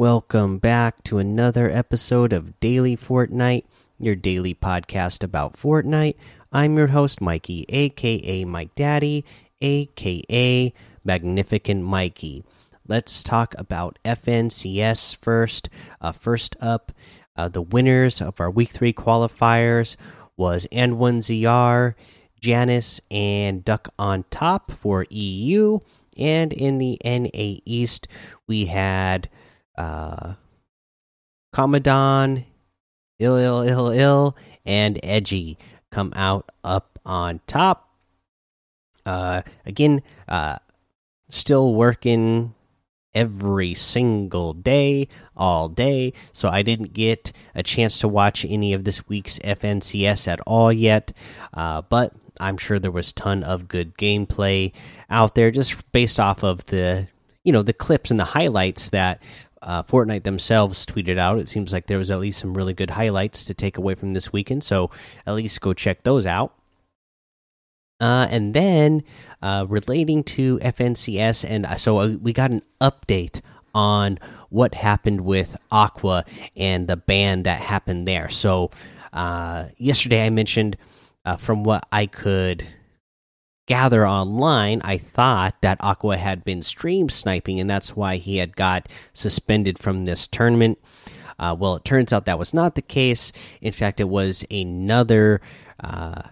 Welcome back to another episode of Daily Fortnite, your daily podcast about Fortnite. I'm your host, Mikey, aka Mike Daddy, aka Magnificent Mikey. Let's talk about FNCS first. Uh, first up, uh, the winners of our Week 3 qualifiers was N1ZR, Janice, and Duck on Top for EU. And in the NA East, we had uh, Commodon, Ill Ill Ill Ill, and Edgy come out up on top. Uh, again, uh, still working every single day, all day. So I didn't get a chance to watch any of this week's FNCS at all yet. Uh, but I'm sure there was ton of good gameplay out there, just based off of the you know the clips and the highlights that uh, Fortnite themselves tweeted out. It seems like there was at least some really good highlights to take away from this weekend. So at least go check those out. Uh, and then uh, relating to FNCS, and uh, so uh, we got an update on what happened with Aqua and the ban that happened there. So uh, yesterday I mentioned, from what I could gather online, I thought that Aqua had been stream sniping, and that's why he had got suspended from this tournament. Uh, well, it turns out that was not the case. In fact, it was another uh,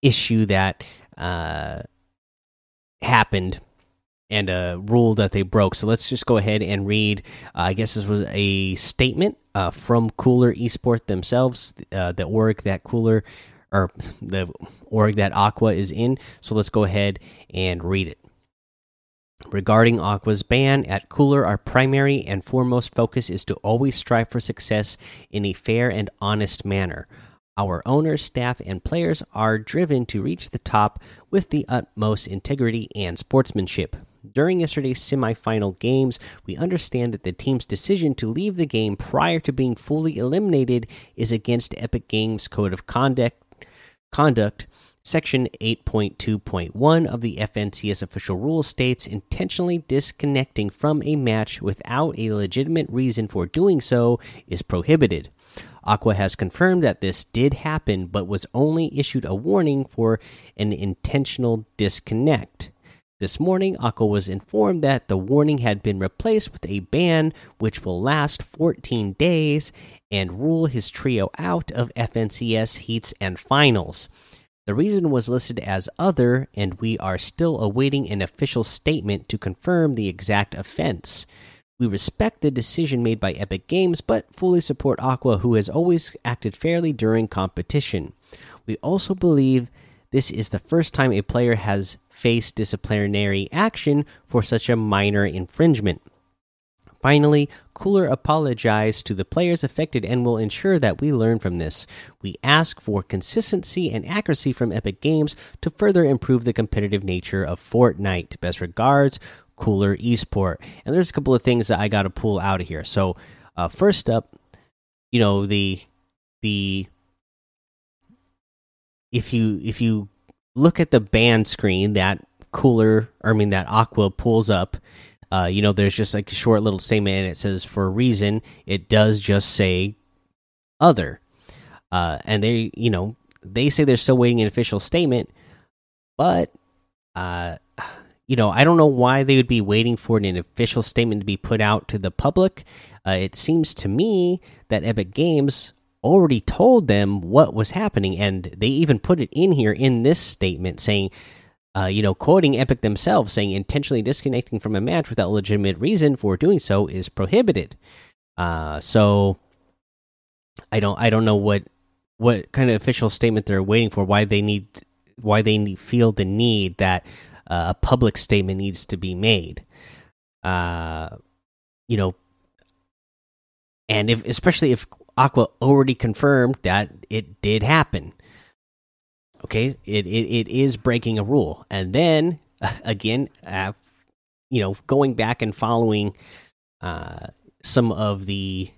issue that uh, happened and a rule that they broke. So let's just go ahead and read. Uh, I guess this was a statement uh, from Cooler Esport themselves, uh, the org that Cooler or the org that Aqua is in. So let's go ahead and read it. Regarding Aqua's ban, at Cooler, our primary and foremost focus is to always strive for success in a fair and honest manner. Our owners, staff, and players are driven to reach the top with the utmost integrity and sportsmanship. During yesterday's semifinal games, we understand that the team's decision to leave the game prior to being fully eliminated is against Epic Games' Code of Conduct. Conduct Section 8.2.1 of the FNCS official rules states intentionally disconnecting from a match without a legitimate reason for doing so is prohibited. Aqua has confirmed that this did happen, but was only issued a warning for an intentional disconnect. This morning, Aqua was informed that the warning had been replaced with a ban which will last 14 days and rule his trio out of FNCS heats and finals. The reason was listed as other, and we are still awaiting an official statement to confirm the exact offense. We respect the decision made by Epic Games, but fully support Aqua, who has always acted fairly during competition. We also believe this is the first time a player has faced disciplinary action for such a minor infringement. Finally, Cooler apologized to the players affected and will ensure that we learn from this. We ask for consistency and accuracy from Epic Games to further improve the competitive nature of Fortnite. Best regards, Cooler Esport. And there's a couple of things that I got to pull out of here. So, uh, first up, you know the the if you if you look at the band screen that Cooler, I mean that Aqua pulls up uh, you know, there's just like a short little statement and it says for a reason. It does just say other. Uh, and they, you know, they say they're still waiting an official statement, but, uh, you know, I don't know why they would be waiting for an official statement to be put out to the public. Uh, it seems to me that Epic Games already told them what was happening, and they even put it in here in this statement saying uh, you know, quoting Epic themselves, saying intentionally disconnecting from a match without legitimate reason for doing so is prohibited. Uh, so I don't, I don't know what what kind of official statement they're waiting for. Why they need, why they need, feel the need that uh, a public statement needs to be made. Uh, you know, and if especially if Aqua already confirmed that it did happen. Okay it, it it is breaking a rule. And then again uh, you know going back and following uh, some of the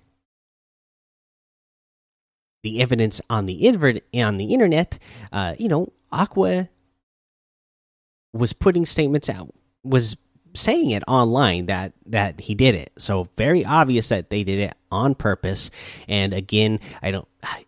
the evidence on the invert on the internet uh, you know aqua was putting statements out was saying it online that that he did it. So very obvious that they did it on purpose. And again, I don't. I,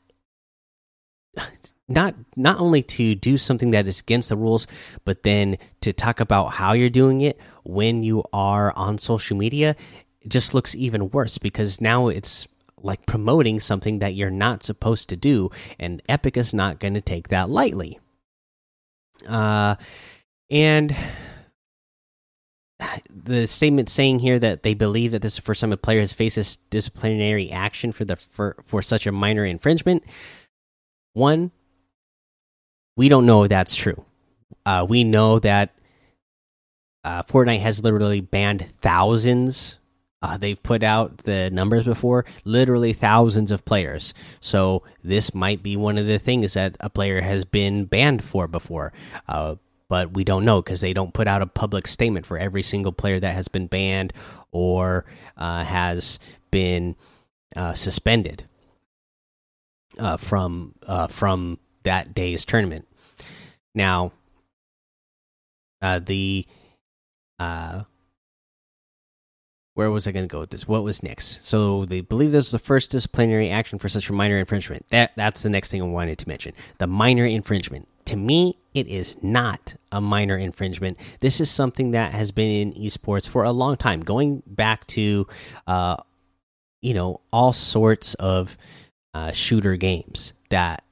not not only to do something that is against the rules, but then to talk about how you're doing it when you are on social media, it just looks even worse because now it's like promoting something that you're not supposed to do, and Epic is not going to take that lightly. Uh, and the statement saying here that they believe that this is the first time a player has faced disciplinary action for the for, for such a minor infringement. One, we don't know if that's true. Uh, we know that uh, Fortnite has literally banned thousands. Uh, they've put out the numbers before, literally thousands of players. So this might be one of the things that a player has been banned for before. Uh, but we don't know because they don't put out a public statement for every single player that has been banned or uh, has been uh, suspended uh, from from that day's tournament. Now, uh, the uh, where was I going to go with this? What was next? So they believe this was the first disciplinary action for such a minor infringement. That that's the next thing I wanted to mention. The minor infringement. To me, it is not a minor infringement. This is something that has been in esports for a long time, going back to, uh, you know, all sorts of uh, shooter games that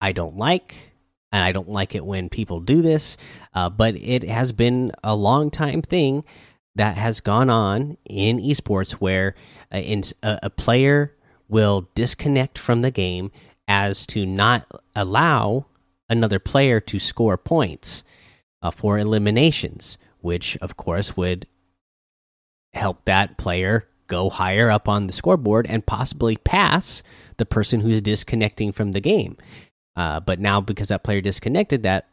I don't like and I don't like it when people do this. Uh, but it has been a long time thing that has gone on in esports where in, a player will disconnect from the game as to not allow another player to score points uh, for eliminations, which of course would help that player go higher up on the scoreboard and possibly pass the person who's disconnecting from the game. Uh, but now, because that player disconnected, that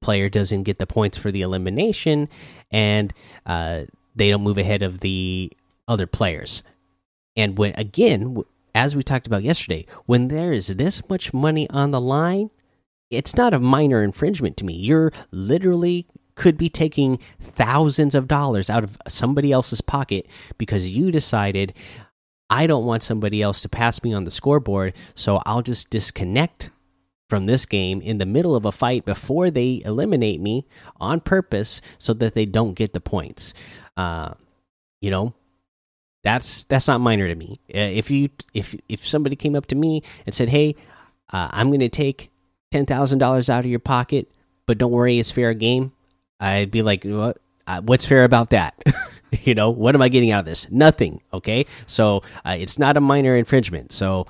player doesn't get the points for the elimination, and uh, they don't move ahead of the other players. And when again, as we talked about yesterday, when there is this much money on the line, it's not a minor infringement to me. You're literally could be taking thousands of dollars out of somebody else's pocket because you decided I don't want somebody else to pass me on the scoreboard, so I'll just disconnect from this game in the middle of a fight before they eliminate me on purpose so that they don't get the points. Uh, you know, that's that's not minor to me. Uh, if you if if somebody came up to me and said, "Hey, uh, I'm going to take ten thousand dollars out of your pocket, but don't worry, it's fair game," I'd be like, "What? Uh, what's fair about that?" you know, what am I getting out of this? Nothing. Okay, so uh, it's not a minor infringement. So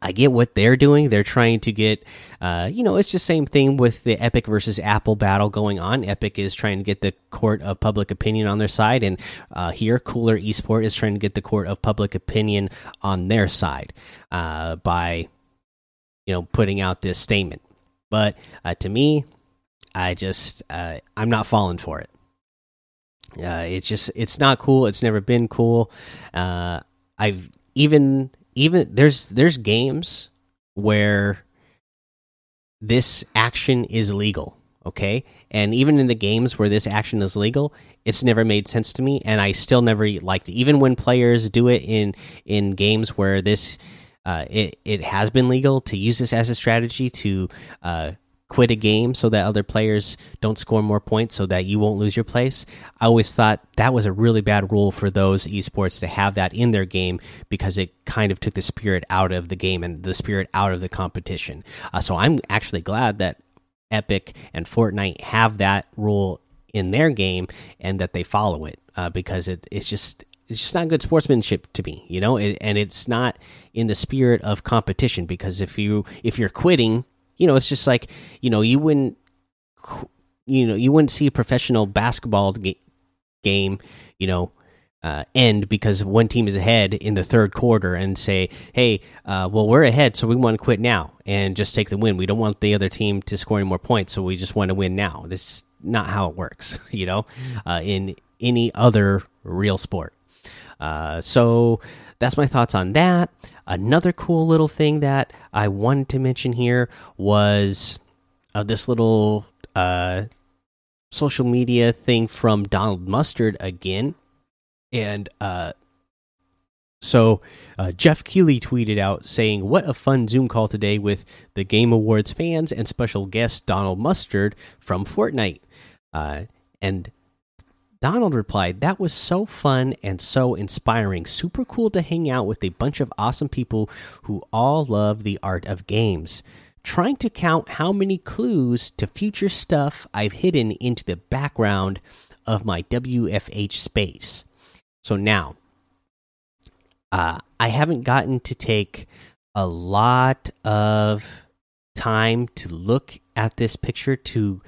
I get what they're doing. They're trying to get, uh, you know, it's just same thing with the Epic versus Apple battle going on. Epic is trying to get the court of public opinion on their side, and uh, here, Cooler Esport is trying to get the court of public opinion on their side uh, by, you know, putting out this statement. But uh, to me, I just, uh, I'm not falling for it. Uh, it's just, it's not cool. It's never been cool. I've even even there's there's games where this action is legal okay and even in the games where this action is legal it's never made sense to me and i still never liked it even when players do it in in games where this uh, it it has been legal to use this as a strategy to uh, quit a game so that other players don't score more points so that you won't lose your place. I always thought that was a really bad rule for those esports to have that in their game because it kind of took the spirit out of the game and the spirit out of the competition. Uh, so I'm actually glad that Epic and Fortnite have that rule in their game and that they follow it uh, because it, it's just it's just not good sportsmanship to me, you know, it, and it's not in the spirit of competition because if you if you're quitting you know, it's just like you know you wouldn't you know you wouldn't see a professional basketball game you know uh, end because one team is ahead in the third quarter and say, "Hey, uh, well we're ahead, so we want to quit now and just take the win. We don't want the other team to score any more points, so we just want to win now." This is not how it works, you know, uh, in any other real sport. Uh, so that's my thoughts on that. Another cool little thing that I wanted to mention here was uh, this little uh, social media thing from Donald Mustard again, and uh, so uh, Geoff Keighley tweeted out saying, "What a fun Zoom call today with the Game Awards fans and special guest Donald Mustard from Fortnite." Uh, and Donald replied, That was so fun and so inspiring. Super cool to hang out with a bunch of awesome people who all love the art of games. Trying to count how many clues to future stuff I've hidden into the background of my WFH space. So now, uh, I haven't gotten to take a lot of time to look at this picture to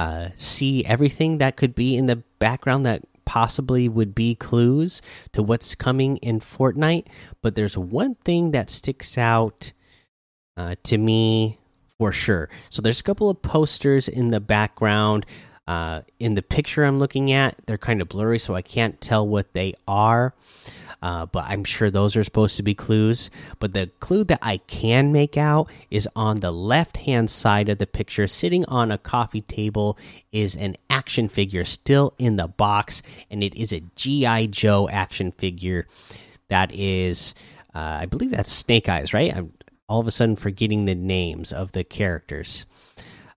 uh, see everything that could be in the background that possibly would be clues to what's coming in Fortnite. But there's one thing that sticks out uh, to me for sure. So there's a couple of posters in the background. Uh, in the picture I'm looking at, they're kind of blurry, so I can't tell what they are uh, but I'm sure those are supposed to be clues. But the clue that I can make out is on the left hand side of the picture, sitting on a coffee table, is an action figure still in the box, and it is a G.I. Joe action figure that is, uh, I believe that's Snake Eyes, right? I'm all of a sudden forgetting the names of the characters.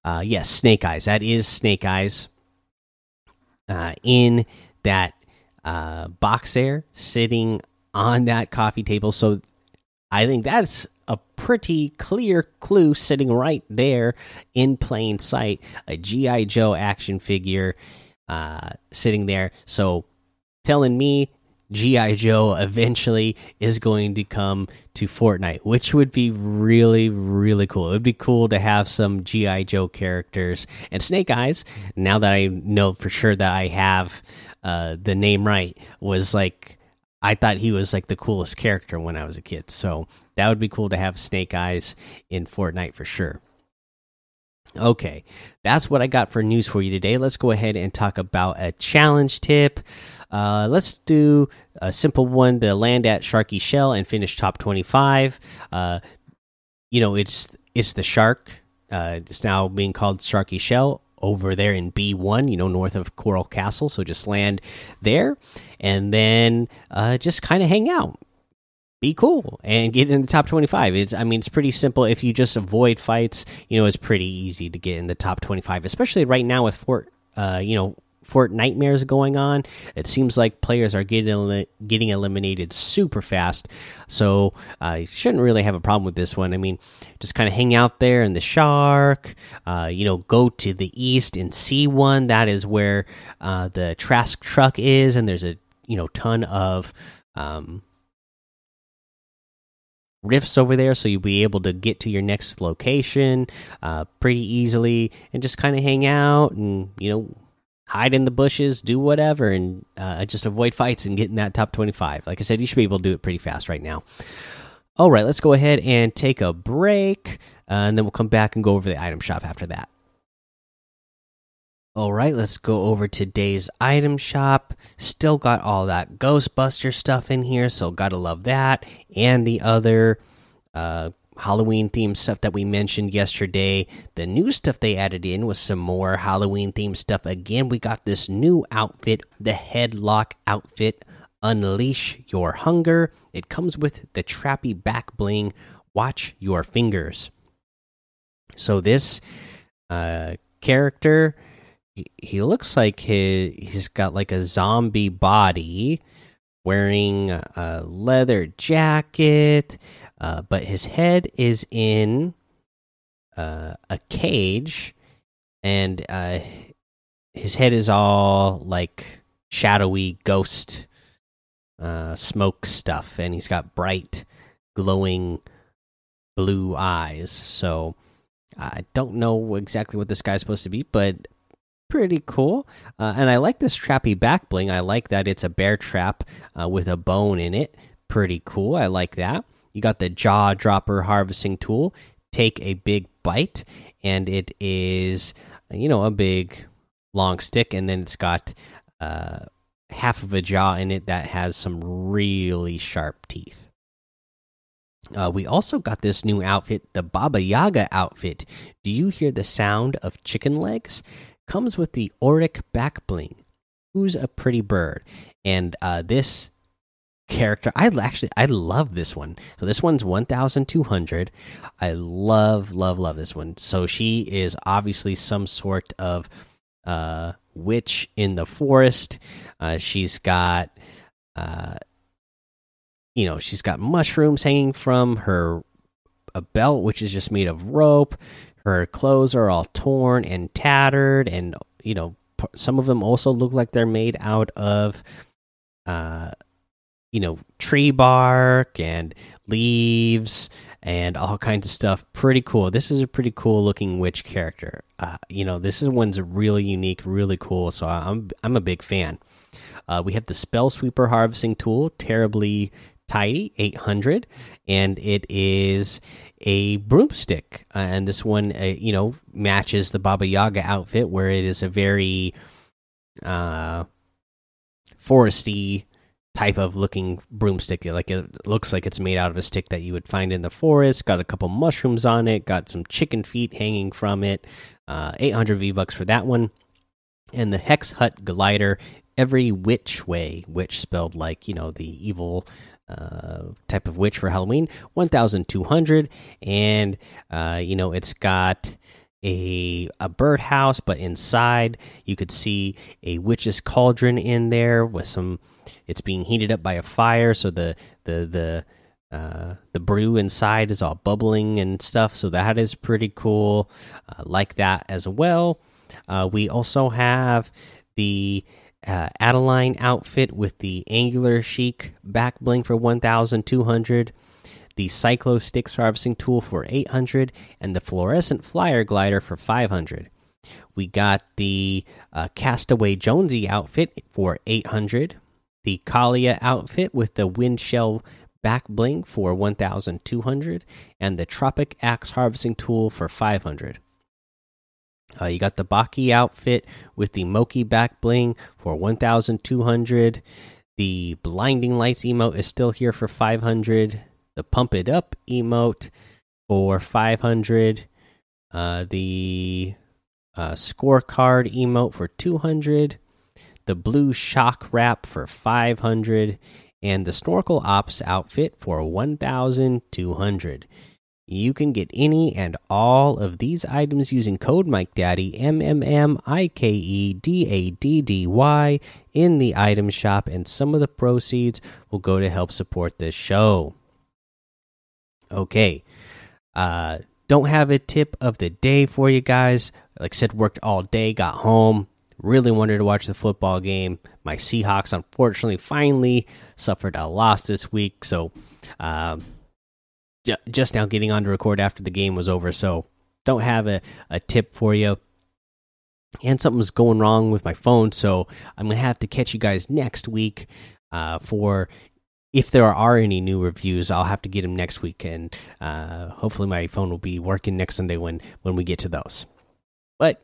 Uh, yes, Snake Eyes. That is Snake Eyes. Uh, in that uh, box there sitting on that coffee table. So I think that's a pretty clear clue sitting right there in plain sight. A G.I. Joe action figure uh, sitting there. So telling me G.I. Joe eventually is going to come to Fortnite, which would be really, really cool. It would be cool to have some G.I. Joe characters and Snake Eyes. Now that I know for sure that I have uh, the name right was like I thought he was like the coolest character when I was a kid. So that would be cool to have Snake Eyes in Fortnite for sure. Okay, that's what I got for news for you today. Let's go ahead and talk about a challenge tip. Uh, let's do a simple one: the land at Sharky Shell and finish top twenty-five. Uh, you know, it's it's the shark. Uh, it's now being called Sharky Shell over there in B1, you know, north of Coral Castle. So just land there and then uh, just kind of hang out. Be cool and get in the top 25. It's, I mean, it's pretty simple. If you just avoid fights, you know, it's pretty easy to get in the top 25, especially right now with Fort, uh, you know, Fort Nightmares going on. It seems like players are getting getting eliminated super fast, so uh, shouldn't really have a problem with this one. I mean, just kind of hang out there in the shark. Uh, you know, go to the east and see one. That is where uh, the Trask truck is, and there's a you know ton of um, rifts over there so you'll be able to get to your next location uh, pretty easily and just kind of hang out and you know hide in the bushes, do whatever, and uh, just avoid fights and get in that top 25. Like I said, you should be able to do it pretty fast right now. All right, let's go ahead and take a break, uh, and then we'll come back and go over the item shop after that. All right, let's go over today's item shop. Still got all that Ghostbuster stuff in here, so gotta love that. And the other uh, Halloween themed stuff that we mentioned yesterday. The new stuff they added in was some more Halloween themed stuff. Again, we got this new outfit, the Headlock outfit. Unleash your hunger. It comes with the trappy back bling. Watch your fingers. So this uh, character, he, he looks like he, he's got like a zombie body, wearing a leather jacket uh, but his head is in uh, a cage, and uh, his head is all like shadowy ghost uh, smoke stuff, and he's got bright, glowing blue eyes. So I don't know exactly what this guy's supposed to be, but pretty cool. Uh, and I like this trappy back bling. I like that it's a bear trap uh, with a bone in it. Pretty cool. I like that. You got the jaw dropper harvesting tool. Take a big bite, and it is, you know, a big long stick, and then it's got uh, half of a jaw in it that has some really sharp teeth. Uh, we also got this new outfit, the Baba Yaga outfit. Do you hear the sound of chicken legs? Comes with the Auric back bling. Who's a pretty bird? And uh, this character, I actually I love this one. So this one's one thousand two hundred. I love love love this one. So she is obviously some sort of uh, witch in the forest. Uh, she's got uh, you know she's got mushrooms hanging from her a belt which is just made of rope her clothes are all torn and tattered and you know some of them also look like they're made out of uh you know tree bark and leaves and all kinds of stuff. Pretty cool. This is a pretty cool looking witch character. Uh, you know this is one's really unique really cool so i'm i'm a big fan. Uh, we have the spell sweeper harvesting tool terribly tidy 800 and it is a broomstick. Uh, and this one uh, you know matches the baba yaga outfit where it is a very uh foresty type of looking broomstick. Like it looks like it's made out of a stick that you would find in the forest. Got a couple mushrooms on it. Got some chicken feet hanging from it. Uh 800 v bucks for that one. And the hex hut glider every which way which spelled like you know the evil uh, type of witch for Halloween, 1,200. And, uh, you know, it's got a, a birdhouse, but inside you could see a witch's cauldron in there with some, it's being heated up by a fire. So the, the, the, uh, the brew inside is all bubbling and stuff, so that is pretty cool. Uh, like that as well. Uh, we also have the uh, Adeline outfit with the angular chic back bling for 1200, the Cyclo Sticks harvesting tool for 800, and the fluorescent flyer glider for 500. We got the uh, Castaway Jonesy outfit for 800, the Kalia outfit with the wind shell back bling for 1200, and the Tropic Axe harvesting tool for 500. Uh, you got the Baki outfit with the Moki back bling for 1,200. The Blinding Lights emote is still here for 500. The Pump It Up emote for 500. Uh, the uh, Scorecard emote for 200. The Blue Shock Wrap for 500. And the Snorkel Ops outfit for 1,200. You can get any and all of these items using code Mike Daddy M M M I K E D A D D Y in the item shop, and some of the proceeds will go to help support this show. Okay, uh, don't have a tip of the day for you guys. Like I said, worked all day, got home, really wanted to watch the football game. My Seahawks, unfortunately, finally suffered a loss this week, so. Um, just now getting on to record after the game was over, so don't have a, a tip for you. And something's going wrong with my phone, so I'm gonna have to catch you guys next week uh, for if there are any new reviews. I'll have to get them next week, and uh, hopefully my phone will be working next Sunday when when we get to those. But